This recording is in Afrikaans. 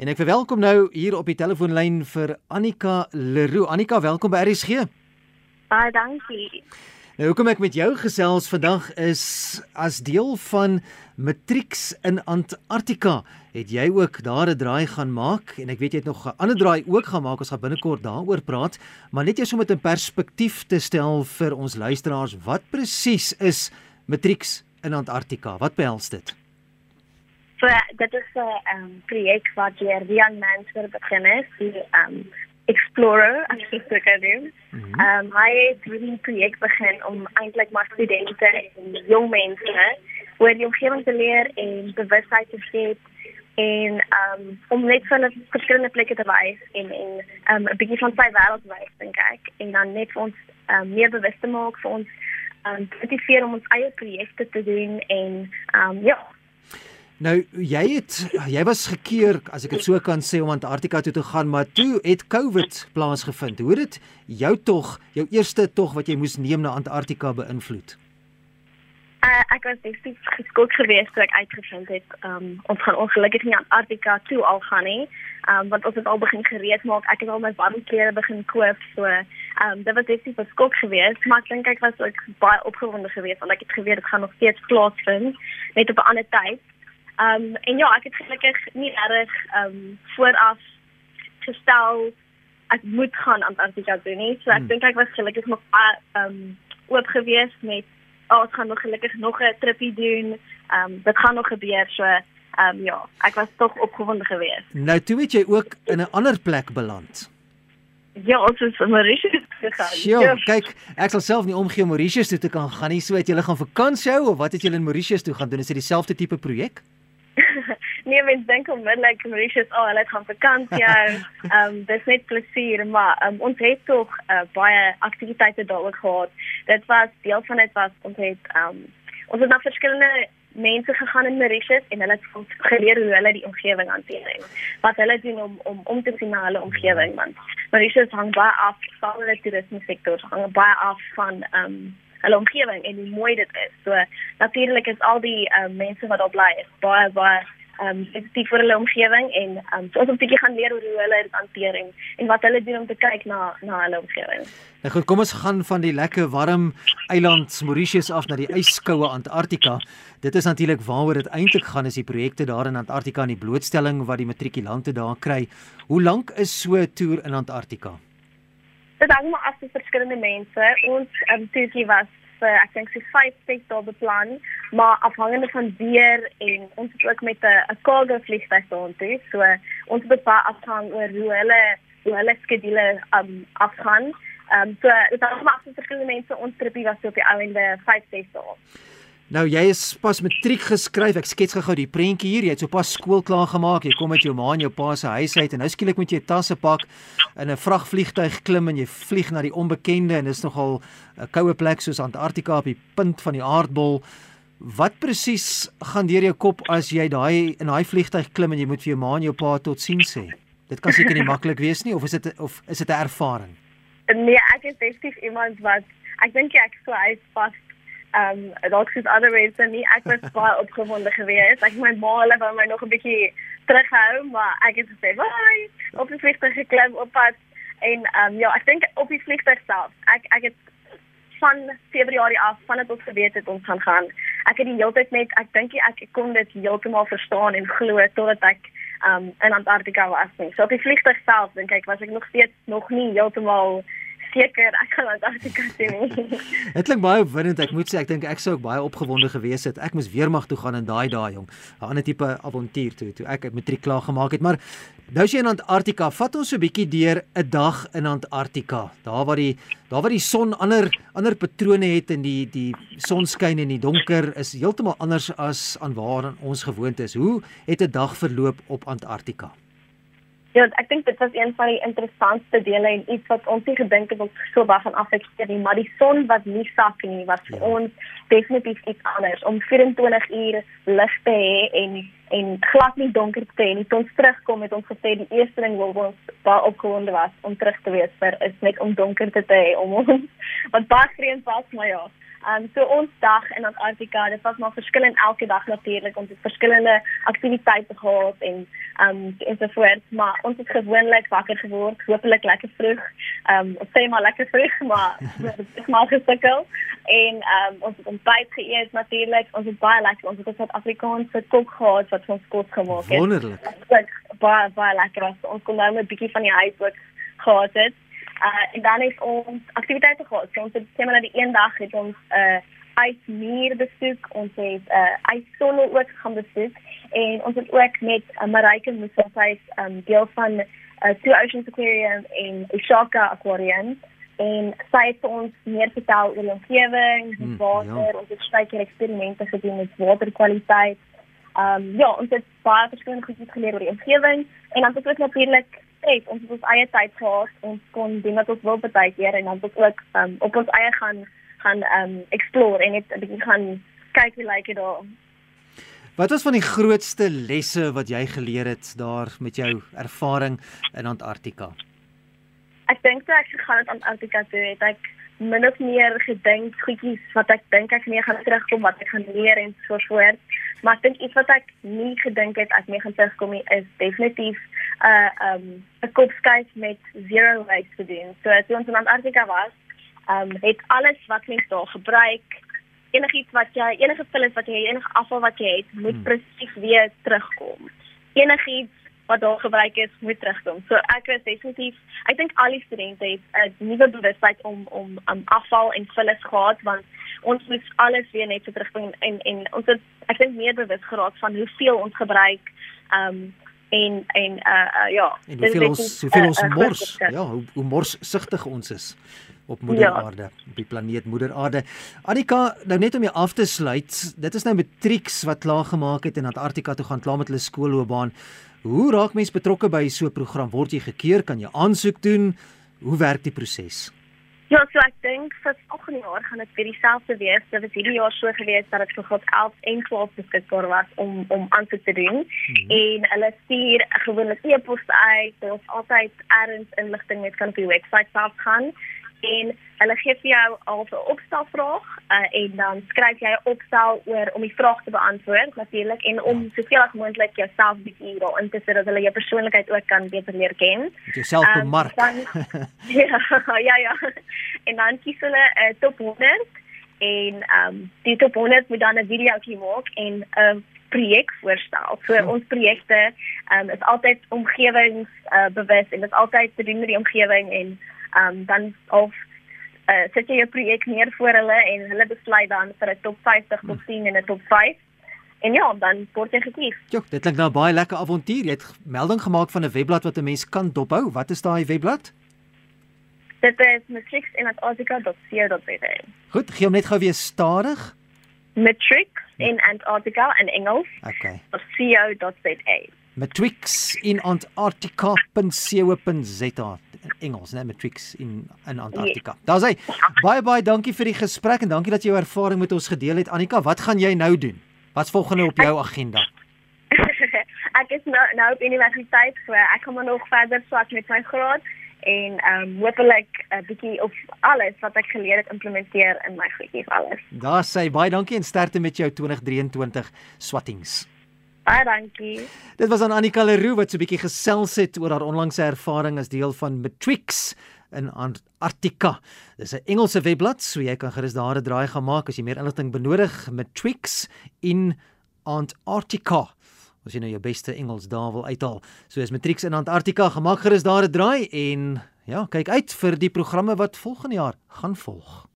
En ek verwelkom nou hier op die telefoonlyn vir Annika Leroux. Annika, welkom by RSG. Baie dankie. Nou hoekom ek met jou gesels vandag is as deel van Matrix in Antarktika. Het jy ook daar 'n draai gaan maak en ek weet jy het nog 'n ander draai ook gaan maak. Ons gaan binnekort daaroor praat, maar net eers om dit in perspektief te stel vir ons luisteraars, wat presies is Matrix in Antarktika? Wat behels dit? So dit is 'n um, projek wat deur Young Men's begin is. Die um, explorer as jy sê kan doen. Ehm um, hy het hierdie projek begin om eintlik maar studente en jong mense oor die omgewing te leer en bewustheid te skep en um, om net van 'n verskillende plekke te wys en en um, 'n bietjie van sy wêreld wys dink ek en dan net vir ons um, meer bewus te maak vir ons um, motiveer om ons eie projekte te doen en um, ja Nou jy het jy was gekeer as ek dit so kan sê om Antarktika toe te gaan, maar toe het COVID plaasgevind. Hoe het dit jou tog, jou eerste tog wat jy moes neem na Antarktika beïnvloed? Uh, ek was definitief geskok geweest toe ek uitgevind het um, ons gaan ongelukkig nie Antarktika toe al gaan nie. Um, want ons het al begin gereed maak. Ek het al my warm klere begin koop. So, ehm um, dit was definitief 'n skok geweest, maar ek dink ek was ook baie opgewonde geweest want ek het geweet dit gaan nog steeds plaasvind net op 'n ander tyd. Ehm um, en ja, ek het gelukkig nie reg ehm um, vooraf gestel ek moet gaan Antarktika doen nie. So ek hmm. dink ek was gelukkig nog ehm um, oop gewees met oh, ons gaan nog gelukkig nog 'n tripie doen. Ehm um, dit gaan nog gebeur. So ehm um, ja, ek was tog opgewonde geweest. Nou toe het jy ook in 'n ander plek beland. Ja, ons is in Mauritius gegaan. Sjoe, ja. kyk, ek sal self nie omgee om Mauritius toe te kan gaan nie. So het julle gaan vakansie hou of wat het julle in Mauritius toe gaan doen? Is dit dieselfde tipe projek? nee, mens dink onmiddellik Mauritius, oh, hulle gaan vakansie hou. Ehm um, dis net plesier, maar um, ons het tog uh, baie aktiwiteite daaroor gehad. Dit was deel van dit was ons het ehm um, ons het na verskillende mense gegaan in Mauritius en hulle het ons geleer hoe hulle die omgewing hanteer. Wat hulle doen om om om te sien na hulle omgewing want Mauritius hang baie af van die toerisme sektor, hang baie af van ehm um, hulle omgewing en hoe mooi dit is. So natuurlik is al die um, mense wat daar bly baie baie um, sensitief vir hulle omgewing en um, so ons moet 'n bietjie gaan leer hoe hulle dit hanteer en, en wat hulle doen om te kyk na na hulle omgewing. Nou goed, kom ons gaan van die lekker warm eiland Mauritius af na die yskoue Antarktika. Dit is natuurlik waaroor dit eintlik gaan is die projekte daar in Antarktika en die blootstelling wat die matrikulante daar kry. Hoe lank is so 'n toer in Antarktika? Dit hang maar af van verskillende mense. Ons um, toertjie was vir ek dink so 5 6 dae beplan, maar afhangende van weer en ons het ook met 'n cargo vliegtuig daartoe. So ons moet baie afhang oor hoe hulle hoe hulle skedule um, afgaan. Ehm um, so dit hang maar af van verskillende mense. Ons tripie was op die ou ende 5 6 dae. Nou jy is pas matriek geskryf. Ek skets gou-gou die prentjie hier. Jy het sopas skool klaar gemaak. Jy kom met jou ma en jou pa se huis uit en nou skielik moet jy tasse pak in 'n vragvliegtuig klim en jy vlieg na die onbekende en is nogal 'n koue plek soos Antarktika op die punt van die aardbol. Wat presies gaan deur jou kop as jy daai in daai vliegtuig klim en jy moet vir jou ma en jou pa totsiens sê? Dit kan seker nie maklik wees nie of is dit of is dit 'n ervaring? Nee, ek is definitief iemand wat ek dink ek sou hy vas ehm um, dalk soos ander mense nie. Ek was baie opgewonde geweest. Ek my ma hulle wou my nog 'n bietjie terughou maar ek het gesê bye op die vliegtuig geklim op pad. En ehm um, ja ek dink op die vliegtuig self ek ek het van Februarie af vandat ons geweet het ons gaan gaan. Ek het die hele tyd net ek dink ek kon dit heeltemal verstaan en glo totdat ek um in Antarktika was nie. So op die vliegtuig self dink ek was ek nog steeds nog nie heeltemal seker ek gaan Antarktika sien. Dit klink baie opwindend. Ek moet sê ek dink ek sou ook baie opgewonde gewees het. Ek moes weermag toe gaan in daai daai jong. 'n Ander tipe avontuur toe toe ek matriek klaar gemaak het. Maar nou as jy in Antarktika, vat ons so 'n bietjie deur 'n dag in Antarktika. Daar waar die daar waar die son ander ander patrone het en die die sonskyn en die donker is heeltemal anders as aan waar ons gewoond is. Hoe het 'n dag verloop op Antarktika? Ja, ek dink dit was een van die interessantste dele en iets wat ons nie gedink het ons so baie gaan afekteer nie, maar die son wat nie sak nie was vir ja. ons definitief iets anders om 24 uur lig te hê en en glad nie donker te hê nie. Toe ons terugkom het ons gesê die eerste ding wat ons baie opgewonde was om terug te wees vir is net om donker te hê om ons wat baie vreemd was, maar ja. Ehm um, so ons dag in Antarktika, dit was maar verskillend elke dag natuurlik. Ons het verskillende aktiwiteite gehad en ehm um, ensovoorts, maar ons het gewoonlik wakker geword, hopelik lekker vroeg. Ehm um, ons sê maar lekker vroeg, maar dit maar gesukkel. En ehm um, ons het ontbyt geëet natuurlik. Ons het baie lekker ons het 'n Suid-Afrikaanse kok gehad wat ons kos gemaak het. Wonderlik. Baie baie lekker. Ons kon nou 'n bietjie van die huis ook gehad het. Uh en dan is ons aktiwiteite gehad. So ons het sê maar die een dag het ons 'n uh, ysmuur besoek. Ons het 'n uh, yssolle ook gaan besoek en ons het ook met uh, Marike Musafais um deel van uh, Two Oceans Aquarium en Oshaka Aquarium en sy het ons meer vertel oor die omgewing, die hmm, water, ja. ons het baie eksperimente gedoen met waterkwaliteit. Um ja, ons het baie verskillende goed geleer oor die omgewing en dan het ons natuurlik het ons het ons eie tyd gehad ons kon doen wat ons wil baie keer en dan het ons ook um, op ons eie gaan gaan um explore en net 'n bietjie gaan kyk hoe lyk dit daar Wat was van die grootste lesse wat jy geleer het daar met jou ervaring in Antarktika? Ek dink toe ek gegaan het aan Antarktika toe het ek min of meer gedink goedjies wat ek dink ek mee gaan terugkom wat ek gaan leer en so voort. Maar ek dink iets wat ek nie gedink het ek mee gaan terugkom nie is definitief 'n uh, um 'n kopskuif met zero waste te doen. So toe ons in Antarktika was, um het alles wat mens daar gebruik, enigiets wat jy enige vullis wat jy enige afval wat jy het, moet hmm. presies weer terugkom. Enigiets wat daar gebruik is, moet terugkom. So ek is definitief, ek dink al die studente het 'n nuwe bewustheid om om um, afval en vullis gehad want ons moet alles weer net so terugbring en en ons het ek dink meer bewus geraak van hoeveel ons gebruik. Um en en uh, uh ja en hoeveel ons hoeveel ons uh, mors ja hoe, hoe morsigtig ons is op moeder ja. aarde op die planeet moeder aarde Annika nou net om jou af te sluit dit is nou matrieks wat klaar gemaak het in Antarktika toe gaan klaar met hulle skoolloopbaan hoe raak mens betrokke by so 'n program word jy gekeer kan jy aansoek doen hoe werk die proses Ja, so ek dink vir volgende jaar gaan dit weer dieselfde wees. Dit was hierdie jaar so gewees dat dit vir God 11 en 12 beskikbaar was om om aan te doen. Mm -hmm. En hulle stuur gewoonlik e-posse uit. Daar's altyd erns inligting net kan op die webwerf self gaan en hulle gee vir jou al 'n opstelvraag uh, en dan skryf jy 'n opstel oor om die vraag te beantwoord natuurlik en om ja. soveel as moontlik jouself bietjie daarin te sit dat hulle jou persoonlikheid ook kan beter leer ken. Jouself um, bemark. Dan, ja, ja, ja. En dan kies hulle 'n uh, top 100 en ehm um, die top 100 moet dan 'n videoetjie maak en 'n uh, projek voorstel. So ja. ons projekte um, is altyd omgewings uh, bewus en dit is altyd te doen met die omgewing en um, dan of uh, sit jy 'n projek neer voor hulle en hulle besluit dan vir 'n top 50 tot 10 en 'n top 5 en ja, dan word jy gekies. Ja, dit klink nou baie lekker avontuur. Jy het melding gemaak van 'n webblad wat 'n mens kan dophou. Wat is daai webblad? Dit is matrixinantarctica.co.za. Goed, gee hom net gou weer stadig. Matrix in Antarctica in Engels. Okay. .co.za. Matrix in Antarctica.co.za. Engels, né, Matrix in in Antarktika. Yeah. Daar's hy. Baie baie dankie vir die gesprek en dankie dat jy jou ervaring met ons gedeel het. Annika, wat gaan jy nou doen? Wat's volgende op jou agenda? ek is nou nou op universiteit, so ek kom nog verder swat met my graad en ehm um, hopelik 'n bietjie of alles wat ek geleer het implementeer in my goedjies alles. Daar sê baie dankie en sterkte met jou 2023 swattings. Baie dankie. Dit was aan Annika Leroux wat so 'n bietjie gesels het oor haar onlangse ervaring as deel van Matrix in Antarktika. Dis 'n Engelse webblad, so jy kan gerus daar 'n draai gaan maak as jy meer inligting benodig. Matrix in Antarktika. As jy nou jou beste Engels daar wil uithaal. So is Matrix in Antarktika, gemaak gerus daar 'n draai en ja, kyk uit vir die programme wat volgende jaar gaan volg.